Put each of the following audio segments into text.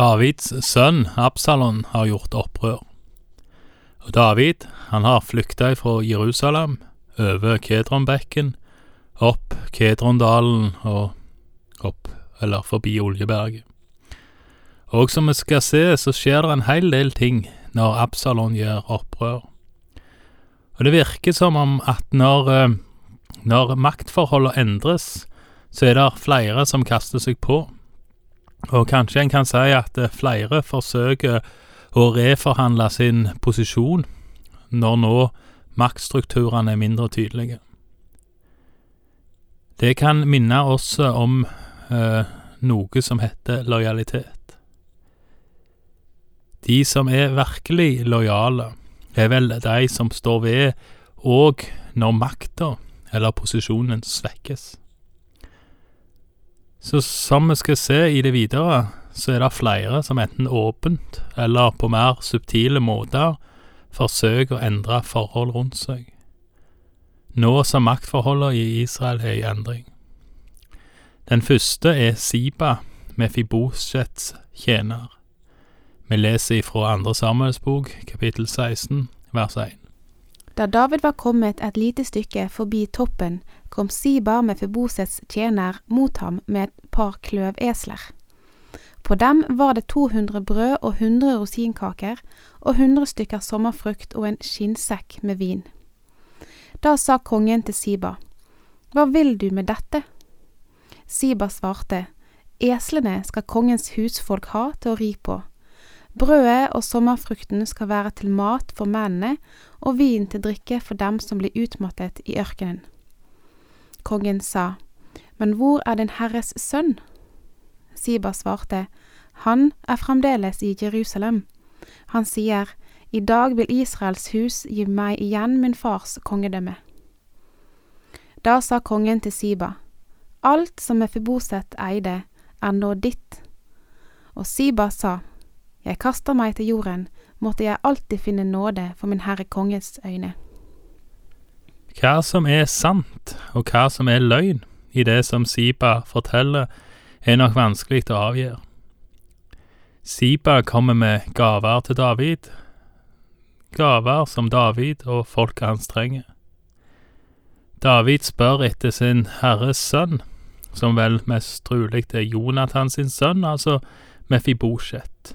Davids sønn Absalon har gjort opprør. Og David han har flykta fra Jerusalem, over Kedronbekken, opp Kedrondalen og opp, eller forbi Oljeberget. Og som vi skal se, så skjer det en hel del ting når Absalon gjør opprør. Og det virker som om at når, eh, når maktforholdene endres, så er det flere som kaster seg på. Og kanskje en kan si at eh, flere forsøker å reforhandle sin posisjon når nå maktstrukturene er mindre tydelige. Det kan minne oss om eh, noe som heter lojalitet. De som er virkelig lojale, er vel de som står ved òg når makta eller posisjonen svekkes. Så som vi skal se i det videre, så er det flere som enten åpent eller på mer subtile måter forsøker å endre forhold rundt seg. Nå som maktforholdene i Israel er i endring. Den første er Siba, Mefibosjets tjener. Vi leser ifra andre Samuelsbok, kapittel 16, vers 1. Da David var kommet et lite stykke forbi toppen, kom Siba med Febosets tjener mot ham med et par kløvesler. På dem var det 200 brød og 100 rosinkaker og 100 stykker sommerfrukt og en skinnsekk med vin. Da sa kongen til Siba, Hva vil du med dette? Siba svarte, Eslene skal kongens husfolk ha til å ri på. Brødet og sommerfrukten skal være til mat for mennene og vin til drikke for dem som blir utmattet i ørkenen. Kongen sa, Men hvor er din herres sønn? Siba svarte, Han er fremdeles i Jerusalem. Han sier, I dag vil Israels hus gi meg igjen min fars kongedømme. Da sa kongen til Siba, Alt som Mefiboset eide, er nå ditt. Og Siba sa, Jeg kaster meg til jorden, måtte jeg alltid finne nåde for min herre konges øyne. Hva som er sant, og hva som er løgn i det som Siba forteller, er nok vanskelig å avgjøre. Siba kommer med gaver til David, gaver som David og folket hans trenger. David spør etter sin herres sønn, som vel mest trolig er Jonathan sin sønn, altså Mefibosjet.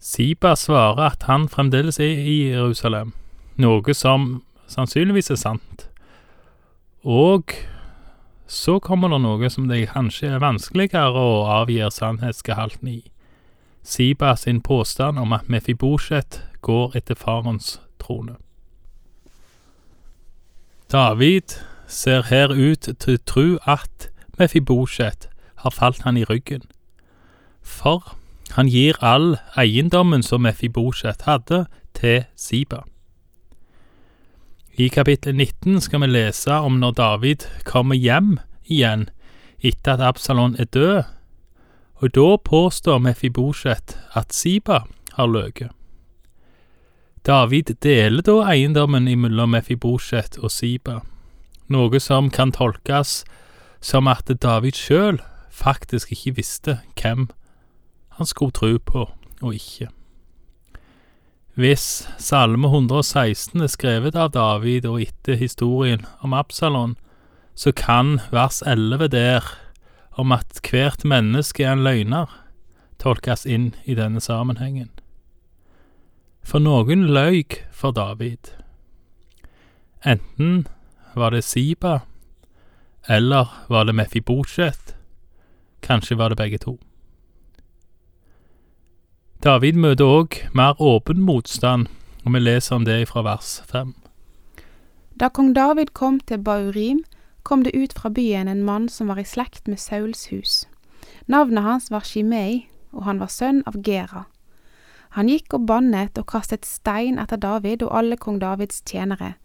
Siba svarer at han fremdeles er i Jerusalem, noe som sannsynligvis er sant. Og så kommer det noe som det kanskje er vanskeligere å avgjøre sannhetsgehalten i. Siba sin påstand om at Mefibosjet går etter farens trone. David ser her ut til å tro at Mefibosjet har falt han i ryggen, for han gir all eiendommen som Mefibosjet hadde, til Siba. I kapittel 19 skal vi lese om når David kommer hjem igjen etter at Absalon er død, og da påstår Mefibosjet at Siba har løyet. David deler da eiendommen mellom Mefibosjet og Siba, noe som kan tolkes som at David sjøl faktisk ikke visste hvem han skulle tro på og ikke. Hvis Salme 116 er skrevet av David og etter historien om Absalon, så kan vers 11 der, om at hvert menneske er en løgner, tolkes inn i denne sammenhengen. For noen løy for David. Enten var det Siba, eller var det Mefibosjet, kanskje var det begge to. David møter òg mer åpen motstand, og vi leser om det fra vers fem. Da kong David kom til Baurim, kom det ut fra byen en mann som var i slekt med Sauls hus. Navnet hans var Shimei, og han var sønn av Gera. Han gikk og bannet og kastet stein etter David og alle kong Davids tjenere,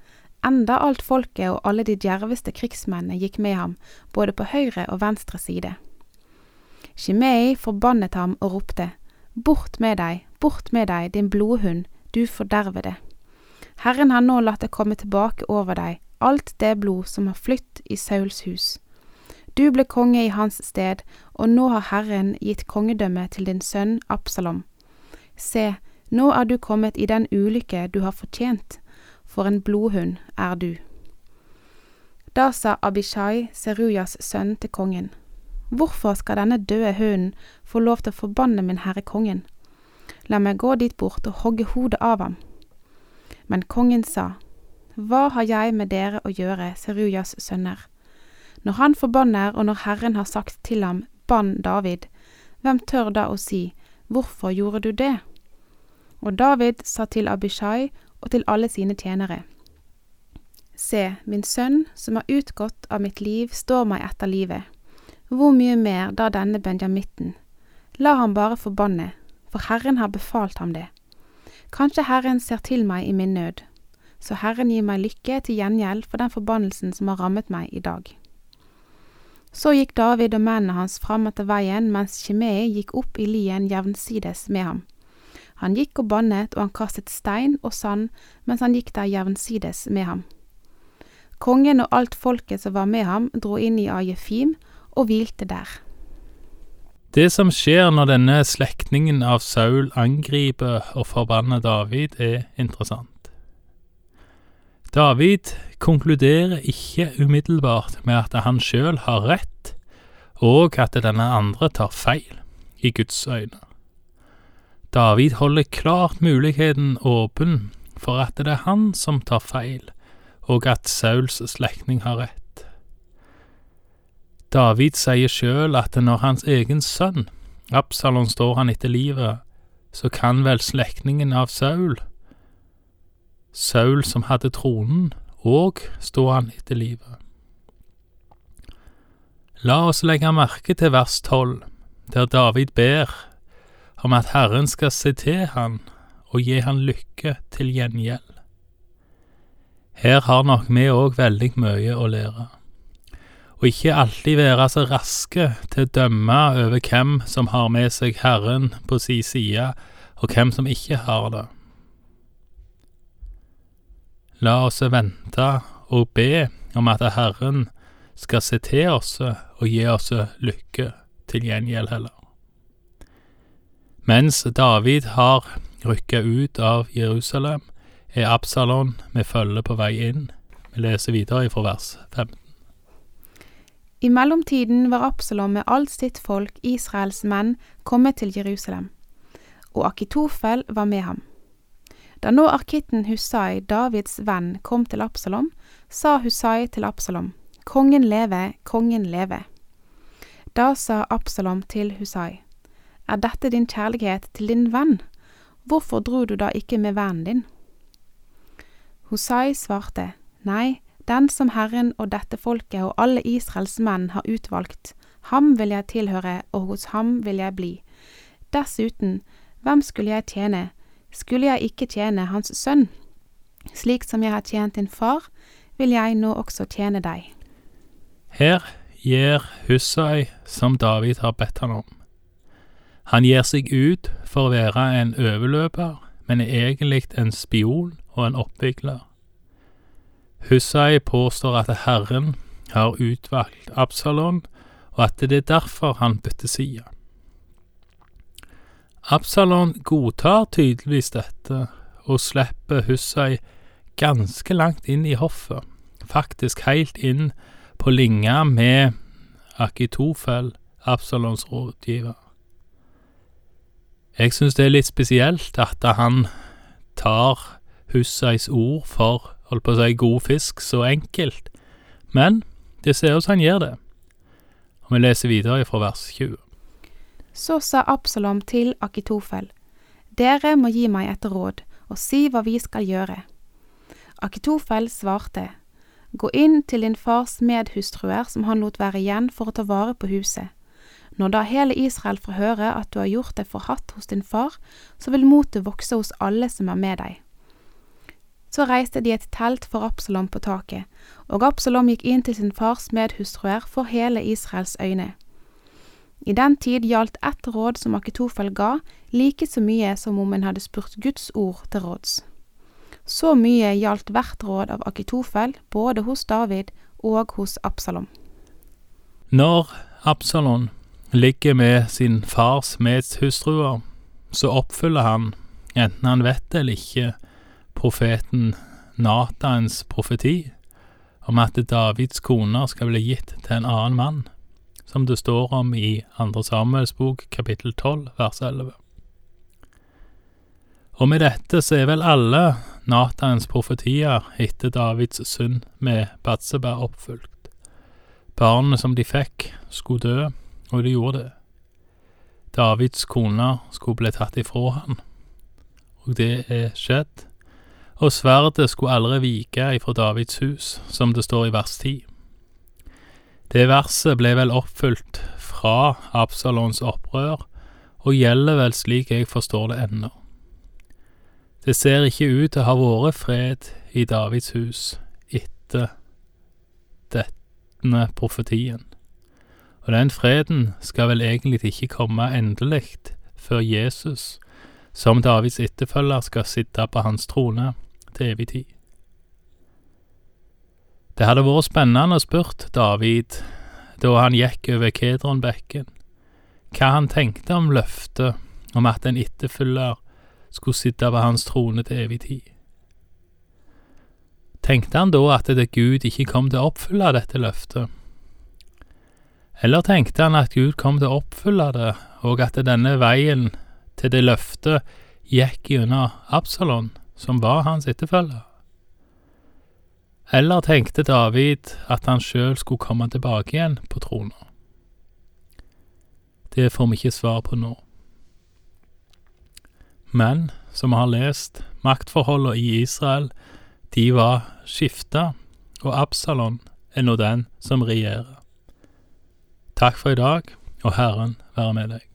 enda alt folket og alle de djerveste krigsmennene gikk med ham, både på høyre og venstre side. Shimei forbannet ham og ropte, Bort med deg, bort med deg, din blodhund, du fordervede. Herren har nå latt det komme tilbake over deg alt det blod som har flytt i Sauls hus. Du ble konge i hans sted, og nå har Herren gitt kongedømme til din sønn Absalom. Se, nå er du kommet i den ulykke du har fortjent, for en blodhund er du. Da sa Abishai, Serujas sønn, til kongen, Hvorfor skal denne døde hunden få lov til å forbanne min herre kongen? La meg gå dit bort og hogge hodet av ham. Men kongen sa, Hva har jeg med dere å gjøre, Serujas sønner? Når han forbanner og når Herren har sagt til ham, Bann David, hvem tør da å si, Hvorfor gjorde du det? Og David sa til Abishai og til alle sine tjenere, Se, min sønn, som har utgått av mitt liv, står meg etter livet. Hvor mye mer da denne benjamitten? La ham bare forbanne, for Herren har befalt ham det. Kanskje Herren ser til meg i min nød, så Herren gir meg lykke til gjengjeld for den forbannelsen som har rammet meg i dag. Så gikk David og mennene hans fram etter veien mens Shimei gikk opp i lien jevnsides med ham. Han gikk og bannet, og han kastet stein og sand mens han gikk der jevnsides med ham. Kongen og alt folket som var med ham, dro inn i Ajefim og hvilte der. Det som skjer når denne slektningen av Saul angriper og forbanner David, er interessant. David konkluderer ikke umiddelbart med at han sjøl har rett, og at denne andre tar feil, i Guds øyne. David holder klart muligheten åpen for at det er han som tar feil, og at Sauls slektning har rett. David sier sjøl at når hans egen sønn, Absalon, står han etter livet, så kan vel slektningen av Saul, Saul som hadde tronen, òg stå han etter livet. La oss legge merke til vers tolv, der David ber om at Herren skal se til han og gi han lykke til gjengjeld. Her har nok vi òg veldig mye å lære, og ikke alltid være så raske til å dømme over hvem som har med seg Herren på si side, og hvem som ikke har det. La oss vente og be om at Herren skal se til oss og gi oss lykke til gjengjeld heller. Mens David har rykka ut av Jerusalem, er Absalon med følge på vei inn. Vi leser videre fra vers 15. I mellomtiden var Absalom med alt sitt folk, Israels menn, kommet til Jerusalem, og Akitofel var med ham. Da nå arkitten Husai, Davids venn, kom til Absalom, sa Husai til Absalom, Kongen leve, kongen leve. Da sa Absalom til Husai, Er dette din kjærlighet til din venn? Hvorfor dro du da ikke med vennen din? Husai svarte, Nei, den som Herren og dette folket og alle Israels menn har utvalgt, ham vil jeg tilhøre, og hos ham vil jeg bli. Dessuten, hvem skulle jeg tjene? Skulle jeg ikke tjene hans sønn? Slik som jeg har tjent din far, vil jeg nå også tjene deg. Her gir Hussai som David har bedt han om. Han gir seg ut for å være en overløper, men er egentlig en spion og en oppvigler. Hussai påstår at Herren har utvalgt Absalon, og at det er derfor han bytter side. Absalon godtar tydeligvis dette, og slipper Hussai ganske langt inn i hoffet, faktisk helt inn på linja med Akitofel, Absalons rådgiver. Jeg synes det er litt spesielt at han tar Hussais ord for, holdt på å si, god fisk så enkelt, men det ser ut som han gjør det. Og vi leser videre fra vers 20. Så sa Absalom til Akitofel, Dere må gi meg et råd, og si hva vi skal gjøre. Akitofel svarte, Gå inn til din fars medhustruer som han lot være igjen for å ta vare på huset. Når da hele Israel får høre at du har gjort deg forhatt hos din far, så vil motet vokse hos alle som er med deg. Så reiste de et telt for Absalom på taket, og Absalom gikk inn til sin fars medhustruer for hele Israels øyne. I den tid gjaldt ett råd som Akitofel ga, like så mye som om en hadde spurt Guds ord til råds. Så mye gjaldt hvert råd av Akitofel, både hos David og hos Absalom. Når Absalom ligger med sin fars medhustruer, så oppfyller han, enten han vet det eller ikke, profeten Natans profeti om at Davids koner skal bli gitt til en annen mann, som det står om i Andre Samuels bok kapittel 12 vers 11. Og med dette så er vel alle Natans profetier etter Davids synd med Batseba oppfylt. Barnet som de fikk, skulle dø, og de gjorde det. Davids kone skulle bli tatt ifra han, og det er skjedd. Og sverdet skulle aldri vike ifra Davids hus, som det står i vers 10. Det verset ble vel oppfylt fra Absalons opprør, og gjelder vel slik jeg forstår det ennå. Det ser ikke ut til å ha vært fred i Davids hus etter denne profetien, og den freden skal vel egentlig ikke komme endelig før Jesus, som Davids etterfølger, skal sitte på hans trone til evig tid. Det hadde vært spennende å spurt David da han gikk over Kedronbekken, hva han tenkte om løftet om at en etterfølger skulle sitte på hans trone til evig tid. Tenkte han da at det Gud ikke kom til å oppfylle dette løftet? Eller tenkte han at Gud kom til å oppfylle det, og at denne veien til det løftet gikk gjennom Absalon, som var hans etterfølger? Eller tenkte David at han sjøl skulle komme tilbake igjen på trona? Det får vi ikke svar på nå. Men, som vi har lest, maktforholdene i Israel, de var skifta, og Absalon er nå den som regjerer. Takk for i dag, og Herren være med deg.